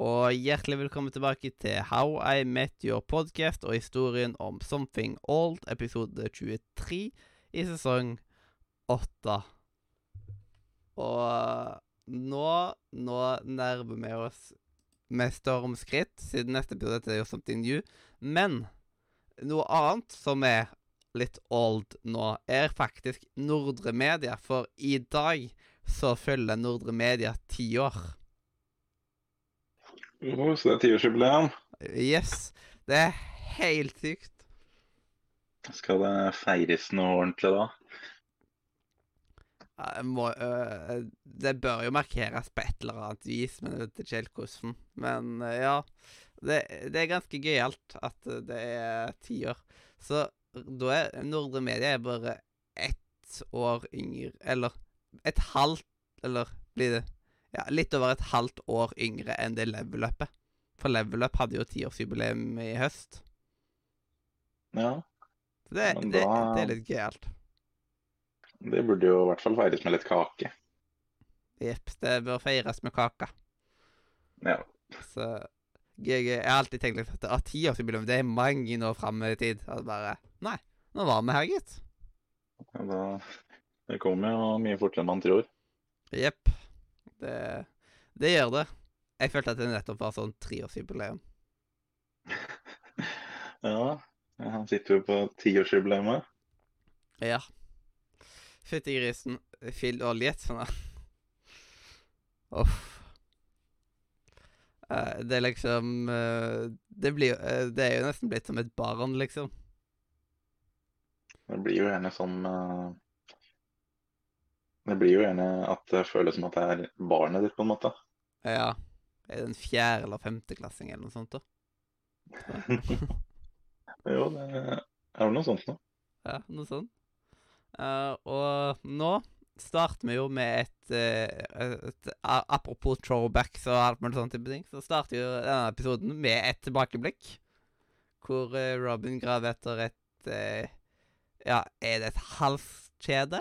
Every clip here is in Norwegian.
Og hjertelig velkommen tilbake til How I Met Your Podcast og historien om Something Old, episode 23 i sesong 8. Og nå, nå nærmer vi oss med stormskritt, siden neste episode er jo Something New. Men noe annet som er litt old nå, er faktisk Nordre Media. For i dag så følger Nordre Media ti år. Oh, så det er tiårsjubileum. Yes. Det er helt sykt. Skal det feires noe ordentlig da? Ja, jeg Må, øh, det bør jo markeres på et eller annet vis, men jeg vet ikke helt hvordan. Men ja. Det, det er ganske gøyalt at øh, det er tiår. Så da er Nordre Media er bare ett år yngre Eller et halvt Eller blir det Ja, litt over et halvt år yngre enn det Level Up er. For Level Up hadde jo tiårsjubileum i høst. Ja, Så det, da, det, det er litt gøyalt. det burde jo i hvert fall feires med litt kake. Jepp. Det bør feires med kake. Ja. Så jeg, jeg har alltid tenkt litt at ah, tiårsjubileum det er mange år fram i tid. Og bare Nei, nå var vi her, gitt. Ja, Da, det kommer jo mye fortere enn man tror. Jepp. Det, det gjør det. Jeg følte at det nettopp var sånn treårsjubileum. Ja, han sitter jo på tiårsjubileet. Ja. Fytti grisen. Fyll oljet. Sånn da. Uff. Eh, det er liksom eh, Det blir eh, Det er jo nesten blitt som et barn, liksom. Det blir jo gjerne sånn Det blir jo gjerne at det føles som at det er barnet ditt, på en måte. Ja. Er det en fjerde- eller femteklassing eller noe sånt, da? Jo, det er vel noe sånt nå. Ja, noe sånt. Uh, og nå starter vi jo med et, eh, et a- Apropos throwbacks og alt mulig type ting, så starter jo denne episoden med et tilbakeblikk. Hvor eh, Robin graver etter et Ja, er det et halskjede?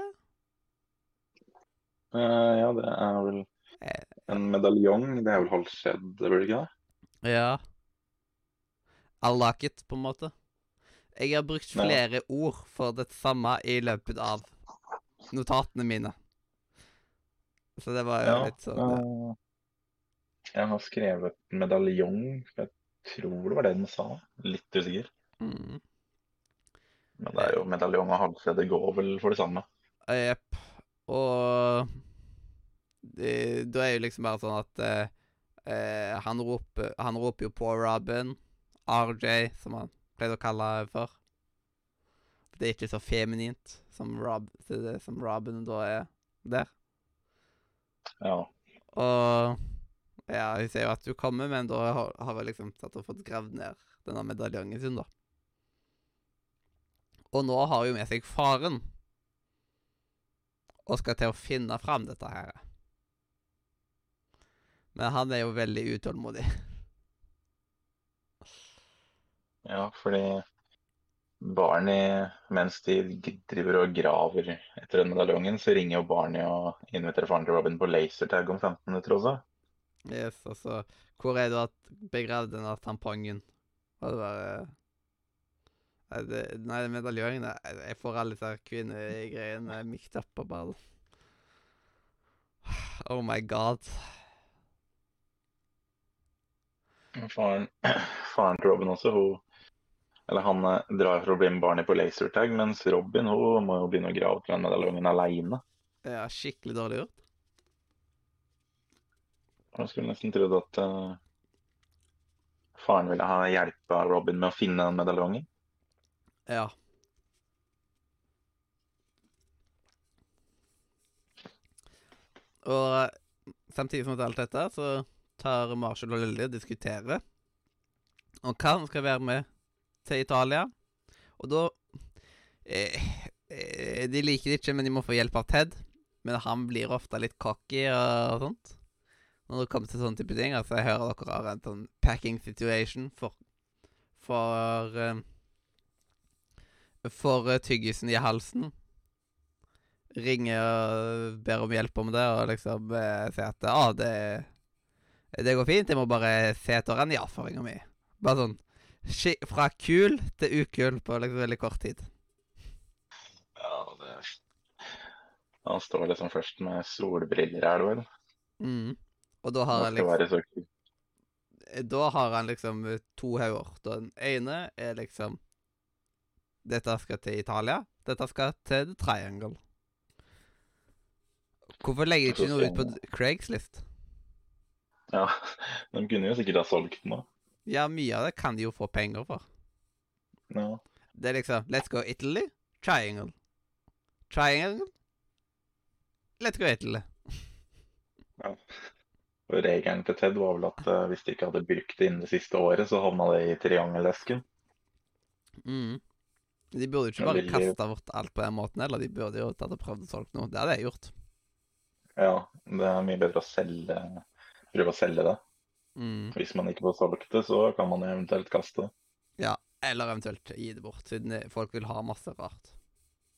Eh, ja, det er vel Eh. en medaljong. Det er vel halvskjedd, blir det ikke det? Ja. I like it, på en måte. Jeg har brukt Ja. flere ord for det samme i løpet av notatene mine. Så det var jo Ja, litt sånn ja. eh, Jeg har skrevet medaljong, jeg tror det var det den sa. Litt usikker. Mm. Men det er jo medaljong og halvskjede går vel for det samme. Jepp. Og det, da er jo liksom bare sånn at eh, eh, han, roper, han roper jo på Robin. RJ, som han pleide å kalle henne for. Det er ikke så feminint som, Rob, som Robin da er der. Ja. Og ja, hun sier jo at hun kommer, men da har, har hun liksom tatt og fått gravd ned denne medaljongen sin, da. Og nå har hun med seg faren. Og skal til å finne fram dette her. Men han er jo veldig utålmodig. ja, fordi Barney, mens de driver og graver etter den medaljongen, så ringer jo Barney og inviterer faren til Robin på lasertag om 15 minutter også. Yes, altså Hvor er du at begravd denne tampongen? Og det bare Nei, det, nei medaljongen jeg, får alle disse kvinnegreiene mikt opp og bare Oh my god. Faren, faren til Robin også, hun Eller han eh, drar for å bli med barnet på lasertag, mens Robin hun må jo begynne å grave til den medaljongen aleine. Ja, skikkelig dårlig gjort. Jeg skulle nesten trodd at uh, faren ville ha hjelpa Robin med å finne den medaljongen. Ja. Og eh, samtidig som alt dette, så tar Marshall og Lilly og diskuterer om hva han skal være med til Italia. Og da eh, de liker det ikke, men de må få hjelp av Ted. Men han blir ofte litt cocky og sånt. Når det kommer til sånne type ting. Altså, jeg hører dere har en sånn packing situation for For eh, For eh, tyggisen i halsen. Ringer og ber om hjelp om det, og liksom eh, sier at ah, det, det går fint, jeg må bare se etter en ja-føringa mi. Bare sånn fra kul til ukul på liksom veldig kort tid. Ja, det Han står liksom først med solbriller, er det vel? Mm. Og da har Han liksom. Da har han liksom to hauger. Den ene er liksom Dette skal til Italia. Dette skal til The Triangle. Hvorfor legger de ikke noe ut på Craigslist? Ja, de kunne jo sikkert ha solgt den òg. Ja, mye av det kan de jo få penger for. Ja. Det er liksom Let's go Italy. Triangle. Triangle. Let's go Italy. ja. Og regelen til Ted var vel at uh, hvis de ikke hadde brukt det innen det siste året, så havna det i triangelesken. Mm. De burde jo ikke bare kasta bort alt på den måten, eller de burde jo tatt og prøvd å solge noe. Det hadde jeg gjort. Ja, det er mye bedre å selge, prøve å selge det. Mm. Hvis man ikke får solgt det, så kan man eventuelt kaste det. Ja, eller eventuelt gi det bort, siden folk vil ha masse rart.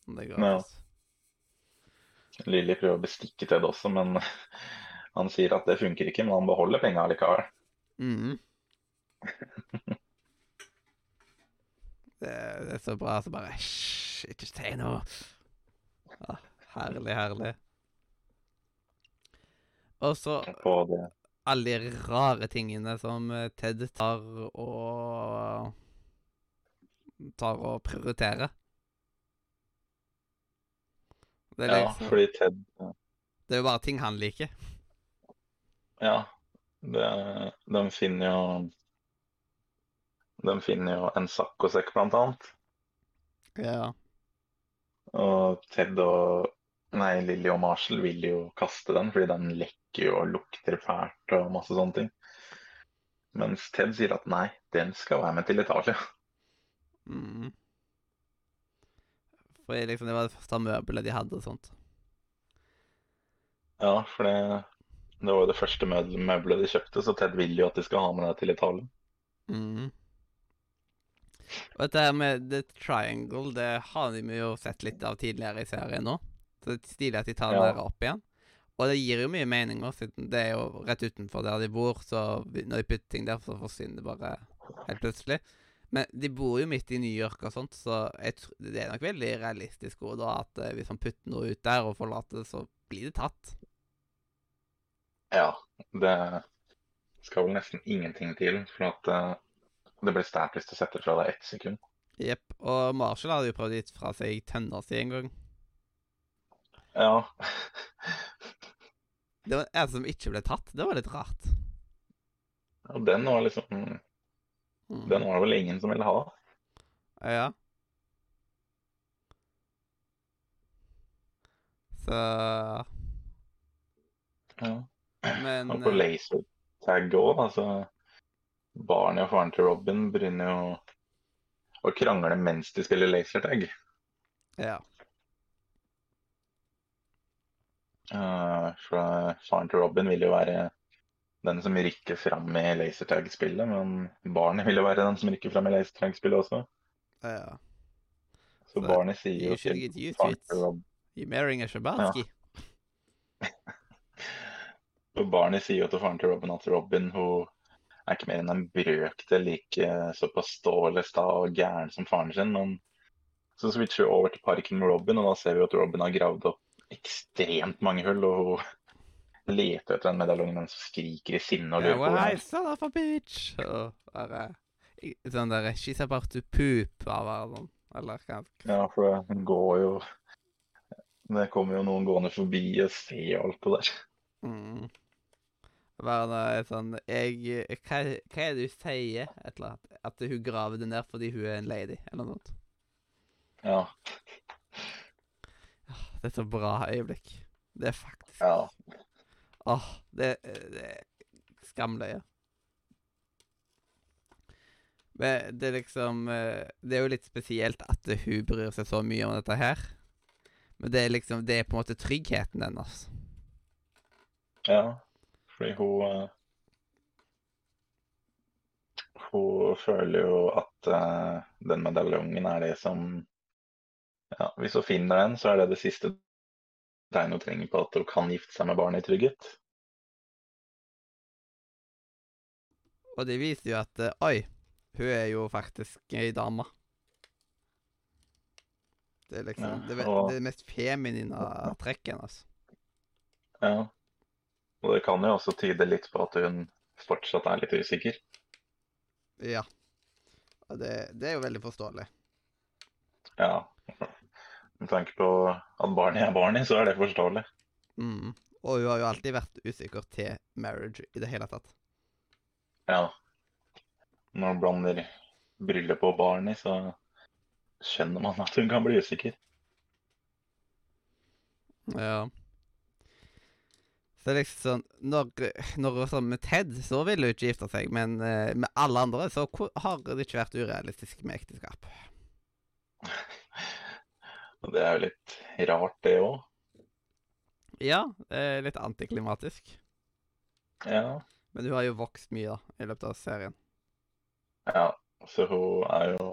Det er Ja. Lilly prøver å bestikke til det også, men han sier at det funker ikke, men han beholder penga likevel. Mhm. det, er så bra, så bare Hysj, ikke si noe. Ja, herlig, herlig. Og så alle de rare tingene som eh, Ted tar og tar og prioriterer. Det er, Ja, liksom, fordi Ted det er jo bare ting han liker. Ja, det, de finner jo De finner jo en saccosekk, blant annet. Ja. Og Ted og Nei, Lilly og Marshall vil jo kaste den, fordi den lekker jo og lukter fælt og masse sånne ting. Mens Ted sier at nei, den skal være med til Italia. Mm. For liksom, det var det første møbelet de hadde og sånt. Ja, for det, det var jo det første møbelet de kjøpte, så Ted vil jo at de skal ha med det til Italia. Mm. Og dette her med The Triangle, det har de jo sett litt av tidligere i serien nå. Så det er stilig at de tar Ja. der opp igjen. Og det gir jo mye mening også, siden det er jo rett utenfor der de bor, så når de putter ting der, så forsvinner det bare helt plutselig. Men de bor jo midt i New York og sånt, så det er nok veldig realistisk også da at eh, hvis man putter noe ut der og forlater det, så blir det tatt. Ja, det skal vel nesten ingenting til for at eh, det blir sterkt hvis du setter fra deg ett sekund. Jepp. Og Marshall hadde jo prøvd å gitt fra seg tenna si en gang. Ja, Det var en som ikke ble tatt. Det var litt rart. Ja, den var liksom Mm. Den var det vel ingen som ville ha. Ja. Så Ja. Men Og på laser lasertag òg, altså Barney og faren til Robin begynner jo å krangle mens de spiller lasertag. Ja. Uh, for faren til Robin vil jo være den som rykker fram i lasertag-spillet, men barnet vil jo være den som rykker fram i lasertag-spillet også. ja. Så Så barnet sier jo til faren til Robin You're marrying a Shabatsky. Ja. barnet sier jo til faren til Robin at Robin hun er ikke mer enn en brøkdel like såpass stålende sta og gæren som faren sin. Men så switcher vi over til parken med Robin, og da ser vi at Robin har gravd opp ekstremt mange hull. Og hun leter etter den medaljongen mens hun skriker i sinne og lurer på hvor den er. Sånn der She's about to poop av hver sånn. Eller hva Ja, for det går jo Det kommer jo noen gående forbi og ser alt det der. mm. Være noe sånn jeg, hva, hva er det hun sier? Et eller annet. At hun graver det ned fordi hun er en lady, eller noe sånt. Ja. Det er så bra øyeblikk. Det er faktisk ja. Åh, det, det er skamløye. Men det er liksom eh, Det er jo litt spesielt at hun bryr seg så mye om dette her. Men det er liksom Det er på en måte tryggheten hennes. Ja, fordi hun eh, Hun føler jo at eh, den medaljongen er det som Ja, hvis hun finner den, så er det det siste tegnet hun trenger på at hun kan gifte seg med barnet i trygghet. Og det viser jo at eh, Oi, hun er jo faktisk ei dame. Det er liksom Ja, det, og- det mest feminine trekket hennes. Ja. Og det kan jo også tyde litt på at hun fortsatt er litt usikker. Ja. Det, det er jo veldig forståelig. Ja. Med tanke på at Barney er Barney, så er det forståelig. Mm. Og hun har jo alltid vært usikker til marriage i det hele tatt. Ja. Når man blander bryllup og Barney, så skjønner man at hun kan bli usikker. Ja. Så det er liksom sånn Når, når sånn med Ted, så ville hun ikke gifte seg, men eh, med alle andre så ko- har det ikke vært urealistisk med ekteskap. Og det er jo litt rart, det òg. Ja, det er litt antiklimatisk. Ja. Men hun har jo vokst mye da, i løpet av serien. ja. Så hun er jo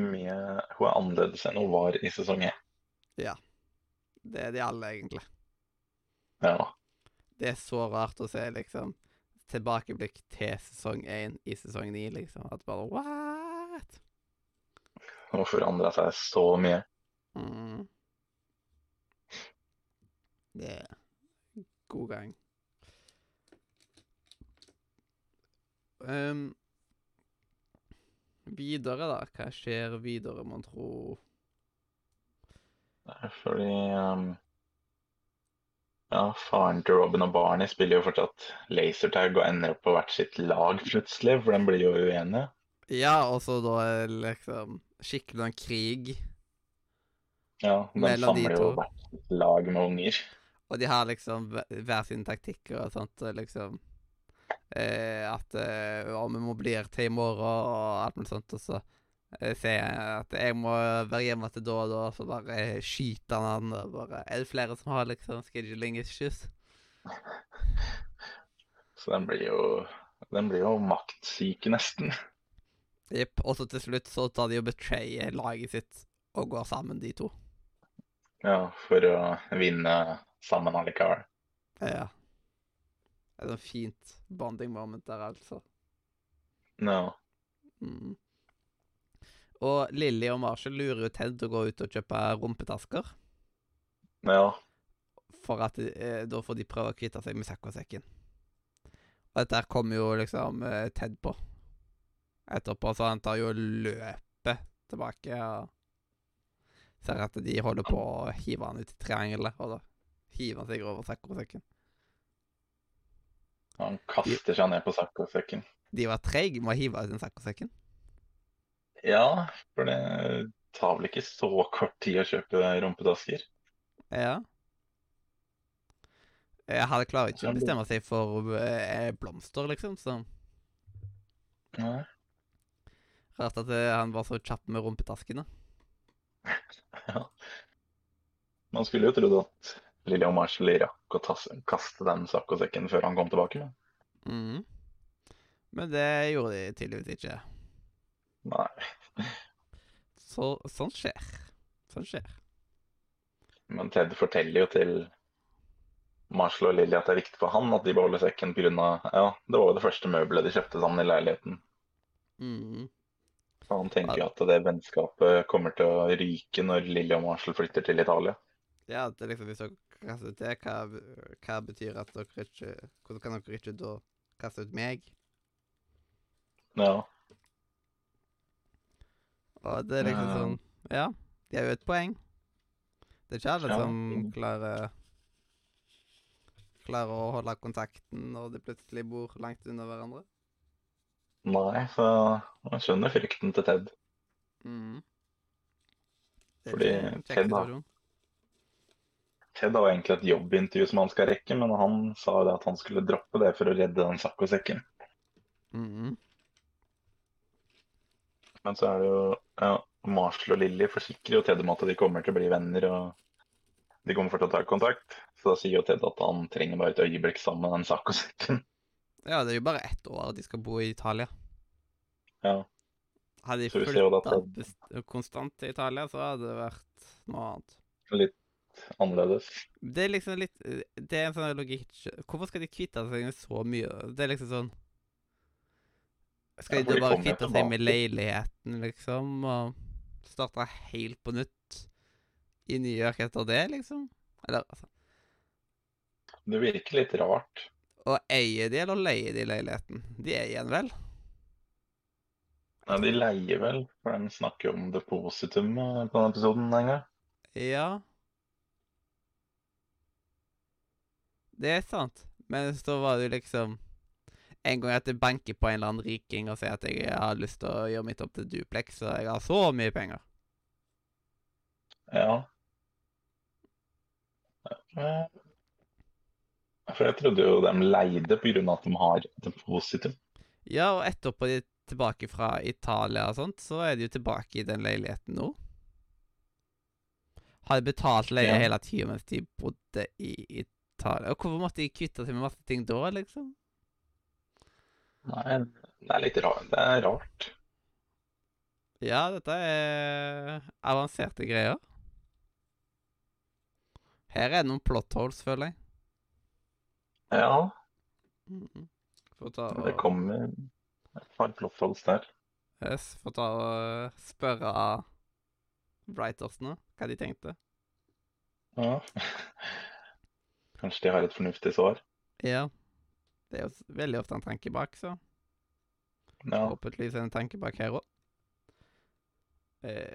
mye Hun er annerledes enn hun var i sesong én. Det er de alle, egentlig. Ja. Det er så rart å se, liksom, tilbakeblikk til sesong én i sesong ni, liksom. At bare what? Hun forandra seg så mye. Mm. Det er god gang. Um, videre, da. Hva skjer videre, mon tro? Fordi um, Ja, faren til Robin og Barney spiller jo fortsatt lasertag og ender opp på hvert sitt lag plutselig, for de blir jo uenige. Ja, og så da liksom skikkelig en krig. Ja, de samler jo hvert sitt lag med unger. Og de har liksom hver hver sine taktikker og sånt, og liksom eh, At eh, ja, vi må bli her til i morgen og alt mulig sånt, og så sier at jeg må være hjemme til da og da, så bare skyter han han, og bare Er det flere som har liksom scheduling issues? Så den blir jo, Den blir jo maktsyke, nesten. Jepp. Og så til slutt så tar de og betrayer laget sitt og går sammen, de to. Ja, for å vinne sammen allikevel. Ja. Det er et fint bonding moment der, altså. Ja. Mm. Og Lilly og Marshall lurer jo Ted til å gå ut og kjøpe rumpetasker. ja. For at eh, da får de prøve å kvitte seg med sekk-og-sekken. Og dette her kommer jo liksom eh, Ted på etterpå, så han tar jo løpet tilbake og ser at de holder på å hive han ut i triangelet, og da hiver han seg over sekk-og-sekken. Han kaster seg ned på sekkosekken. De var treige med å hive ut den sekk-og-sekken. Ja, for det tar vel ikke så kort tid å kjøpe rumpetasker. Ja. Jeg hadde klarer ikke å bestemme seg for eh, blomster, liksom, så Nei. rart at eh, han var så kjapp med rumpetaskene. Ja. Man skulle jo trodd at Lillian Marshall rakk å kaste den sakkosekken før han kom tilbake. men Mhm. Men det gjorde de tydeligvis ikke. Nei. Så sånt skjer. Sånt skjer. Men Ted forteller jo til Marshall og Lilly at det er viktig for han at de beholder sekken pga. Ja, det var jo det første møbelet de kjøpte sammen i leiligheten. Mhm. Så han tenker jo at det vennskapet kommer til å ryke når Lilly og Marshall flytter til Italia. Ja, det er liksom hvis dere kaster ut det, hva, hva betyr at dere ikke Hvordan kan dere ikke da kaste ut meg? Ja. Og det er liksom sånn Ja, de har jo et poeng. Det er ikke alle Ja. som klarer Klarer å holde kontakten når de plutselig bor langt unna hverandre. Nei, så man skjønner frykten til Ted. Mm. Fordi Ted, har. Ted har egentlig et jobbintervju som han skal rekke, men han sa jo det at han skulle droppe det for å redde den sakkosekken. Mhm. Men så er det jo ja, Marshall og Lilly forsikrer jo Ted om at de kommer til å bli venner, og de kommer for å ta kontakt. Så da sier jo Ted at han trenger bare et øyeblikk sammen med den saccosekken. Ja, det er jo bare ett år de skal bo i Italia. Ja. Hadde de flytta konstant til Italia, så hadde det vært noe annet. Litt annerledes. Det er liksom litt Det er en sånn logikk Hvorfor skal de kvitte seg med så mye? Det er liksom sånn Skal de bare kvitte seg med leiligheten, liksom, og starte helt på nytt i New York etter det, liksom? Eller altså Det virker litt rart. Og eier de, eller leier de leiligheten? De eier den vel? Nei, de leier vel, for de snakker jo om depositum eh, på denne episoden en gang. Ja. Det er sant. Men så var det jo liksom En gang at jeg banker på en eller annen riking og sier at jeg har lyst til å gjøre mitt opp til duplex, og jeg har så mye penger. Ja. Eh, For jeg trodde jo de leide av at de har depositum. Ja, og etterpå de tilbake fra Italia og sånt, så er de jo tilbake i den leiligheten nå. Har betalt leie Ja. hele tida mens de bodde i Italia? Og hvorfor måtte de kvitte seg med masse ting da, liksom? Nei, det er litt rart. Det er rart. Ja, dette er avanserte greier. Her er det noen plot holes, føler jeg. Ja. Får det kommer et par plottholes der. yes, får ta og spørre writersene hva de tenkte. Ja. Kanskje de har et fornuftig svar. Ja. Det er jo veldig ofte en tanke bak, så Ja. forhåpentligvis er det en tanke bak her òg. Eh,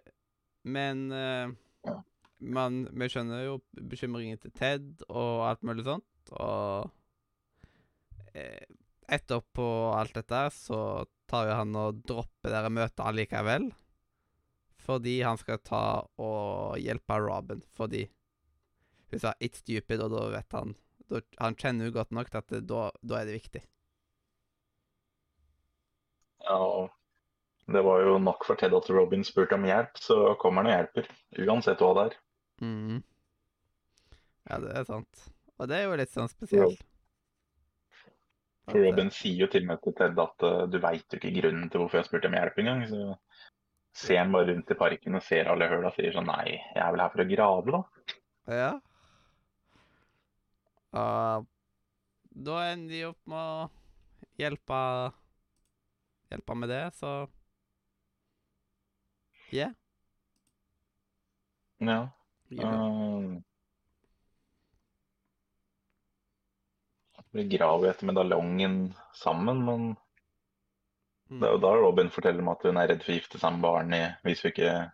men eh, Ja. man, vi skjønner jo bekymringen til Ted og alt mulig sånt, og eh, etterpå alt dette så tar jo han og dropper dere møtet allikevel. Fordi han skal ta og hjelpe Robin, fordi hun sa 'it's stupid', og da vet han Han kjenner jo godt nok til at da, da er det viktig. ja. og Det var jo nok for Ted at Robin spurte om hjelp, så kommer han og hjelper. Uansett hva det er. Mm. Ja, det er sant. Og det er jo litt sånn spesielt. For At, Robin sier jo til og med til Ted at uh, du veit jo ikke grunnen til hvorfor jeg spurte om hjelp engang. Så ser han bare rundt i parken og ser alle høla og sier sånn Nei, jeg er vel her for å grave, da. Ja. Og da ender de opp med å hjelpe Hjelpe med det, så Ja. Ja. gjør det. blir vi graver etter medaljongen sammen, men Mm. det er jo da Robin forteller om at hun er redd for å gifte seg med Barney hvis vi ikke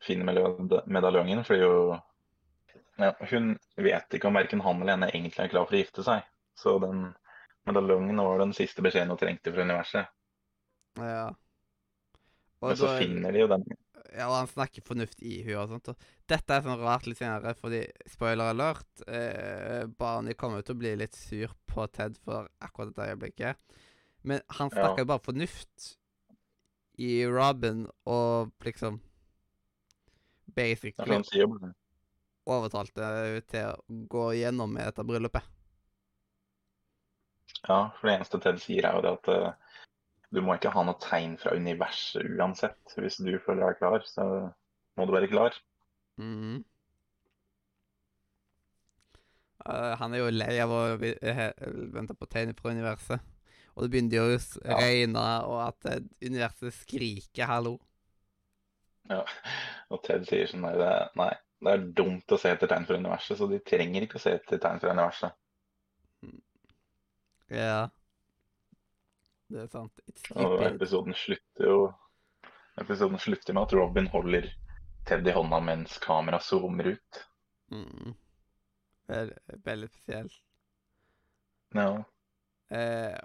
finner med- medaljongen. For jo ja, Hun vet ikke om verken han eller henne egentlig er klar for å gifte seg. Så den medaljongen var den siste beskjeden hun trengte fra universet. Ja. Og Men så da- finner de jo den. Ja, og han snakker fornuft i henne og sånt. Og dette er sånn rart litt senere, fordi spoiler alert eh, Barney kommer til å bli litt sur på Ted for akkurat dette øyeblikket. Men han snakker jo bare fornuft i Robin og liksom Basically Ja, Han sier jo bare overtalte henne til å gå gjennom med dette bryllupet. Ja, for det eneste Ted sier er jo det at uh, du må ikke ha noe tegn fra universet uansett. Hvis du føler deg klar, så må du være klar. Mm -hmm. uh, han er jo lei av å vente på tegn fra universet. Og det begynner jo å Ja. regne, og at eh, universet skriker 'hallo'. Ja. Og Ted sier sånn nei det, nei, det er dumt å se etter tegn fra universet, så de trenger ikke å se etter tegn fra universet. Ja. Det er sant. Og episoden slutter jo Episoden slutter med at Robin holder Ted i hånda mens kameraet zoomer ut. Mm. Veldig spesielt. Ja. Eh,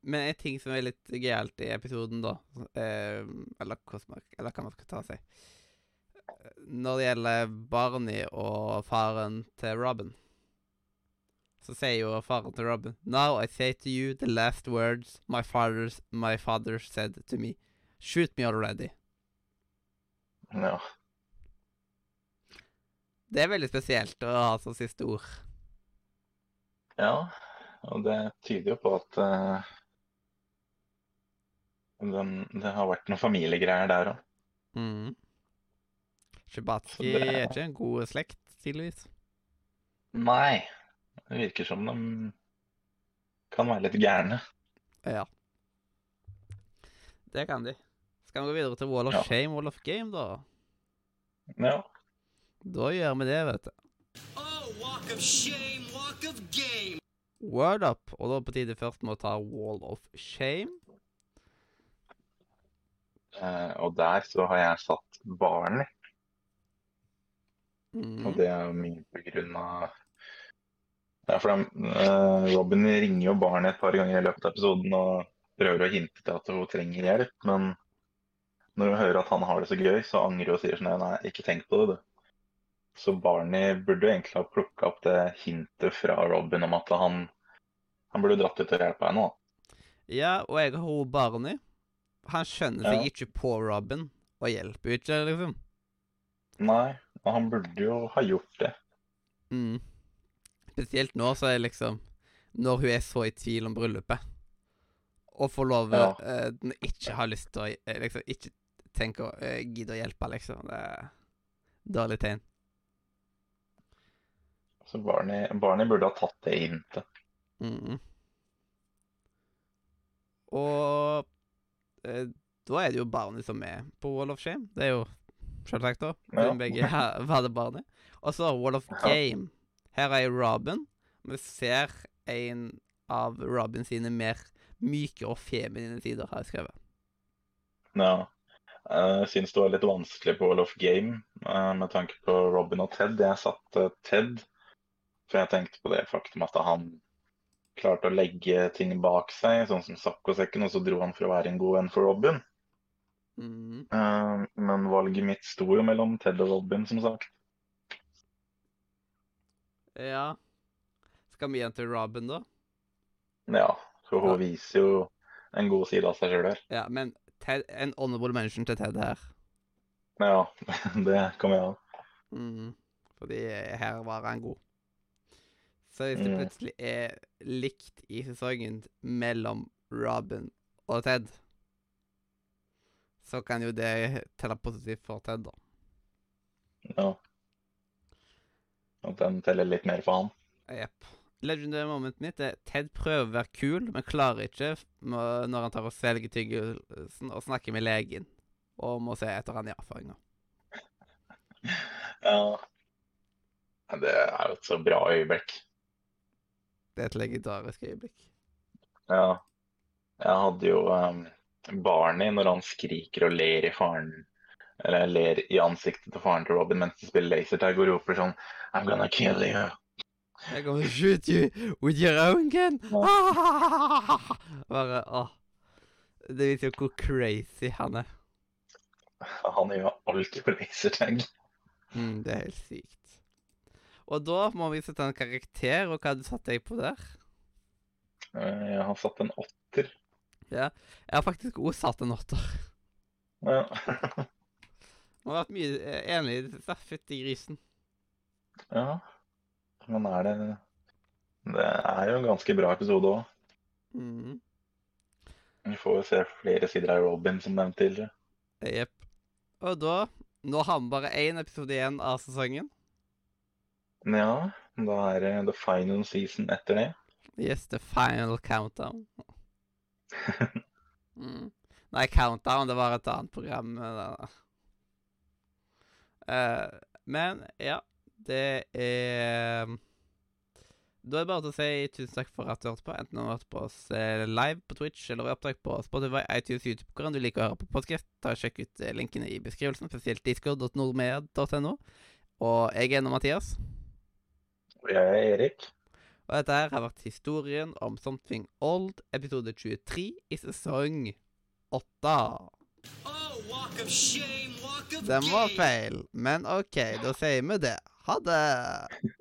men en ting som er litt gøyalt i episoden, da eh, eller, hvordan eller hva man skal ta seg Når det gjelder Barney og faren til Robin, så sier jo faren til Robin Now I say to you the last words my, father's, my father said to me. Shoot me already. ja. Det er veldig spesielt å ha som siste ord. Ja, og det tyder jo på at uh, den, det har vært noen familiegreier der òg. Mm. Det- er ikke en god slekt, tydeligvis. Nei, det virker som de kan være litt gærne. Ja. Det kan de. Skal vi gå videre til Wall of Ja. Shame, Wall of Game, da? Ja. Da gjør vi det, vet du. Oh, walk of shame, walk of game. Word up. Og da er det på tide først med å ta Wall of Shame. Uh, og der så har jeg satt Barney. Mm. Og det er jo mye på grunn av ja, for de, eh, Robin ringer jo Barney et par ganger i løpet av episoden og prøver å hinte til at hun trenger hjelp, men når hun hører at han har det så gøy, så angrer hun og sier sånn Nei, ikke tenk på det, du. Så Barney burde jo egentlig ha plukka opp det hintet fra Robin om at han, han burde dratt ut og hjelpe henne. da. Ja, og jeg har hun Barney. Han skjønner seg Ja. ikke på Robin, og hjelper ikke, liksom. Nei, og han burde jo ha gjort det. Mm. Spesielt nå, så er liksom Når hun er så i tvil om bryllupet, og får lov Ja. uh, ikke har lyst til å eh, liksom Ikke tenke å uh, gidde å hjelpe, liksom. Det er dårlig tegn. Så Barney, Barney burde ha tatt det hintet. Mm. Og eh, da er det jo Barney som er på Wall of Shame. Det er jo selvsagt, da. Ja. Begge var det barnet. Og så Wall of. Game. Her er Robin. Vi ser en av Robin sine mer myke og feminine sider, har jeg skrevet. Ja. Jeg syns det var litt vanskelig på Wall of Game eh, med tanke på Robin og Ted. Jeg satte Ted, for jeg tenkte på det faktum at han klarte å legge ting bak seg, sånn som saccosekken, og så dro han for å være en god venn for Robin. Mm. Eh, Men valget mitt sto jo mellom Ted og Robin, som sagt. Ja. Skal vi igjen til Robin, da? Ja, så Ja. hun viser jo en god side av seg sjøl her. Ja, men Ted, en honorable mention til Ted her. Ja, det kan vi ha. Mm. Fordi her var han god. Så hvis det Mm. plutselig er likt i sesongen mellom Robin og Ted, så kan jo det telle positivt for Ted, da. Ja. At den teller litt mer for han. Jepp. Legendary momentet mitt er Ted prøver å være kul, men klarer ikke når han tar og svelger tyggisen og snakker med legen. Og må se etter han i avføringa. Ja. Det er jo et så bra øyeblikk. Det er et legendarisk øyeblikk. Ja. Jeg hadde jo um, Barney når han skriker og ler i faren Eller ler i ansiktet til faren til Robin mens de spiller lasertag og roper sånn I'm gonna kill you. I'm gonna shoot you with your own gun. Bare, åh. Det viser jo hvor crazy han er. Han gjør alltid på lasertag. Mm, det er helt sykt. Og da må vi sette en karakter, og hva du satt deg på der? Eh, Jeg har satt en åtter. Jeg har faktisk òg satt en åtter. Ja. Man har vært mye enig i det siste. Fytti grisen. ja. Men er det Det er jo en ganske bra episode òg. Mm. Vi får jo se flere sider av Robin, som nevnt tidligere. Jepp. Og da Nå har vi bare én episode igjen av sesongen. Ja, da er det the final season etter det. Yes, the final countdown. mm. Nei, countdown, det var et annet program. eh, men ja, det er Da er det bare til å si tusen takk for at du hørte på. Enten du har hørt på oss eh, live på Twitch eller i opptak på Spotify, iTunes, YouTube, hvordan du liker å høre på podkast. Ta og Sjekk ut linkene i beskrivelsen, spesielt discord.nordmedia.no. Og jeg er nå Mathias. Og jeg er Erik. Og dette her har vært historien om Something Old, episode 23 i sesong 8. Oh, walk of shame, walk of Den var feil, men OK, da sier vi det. Ha det!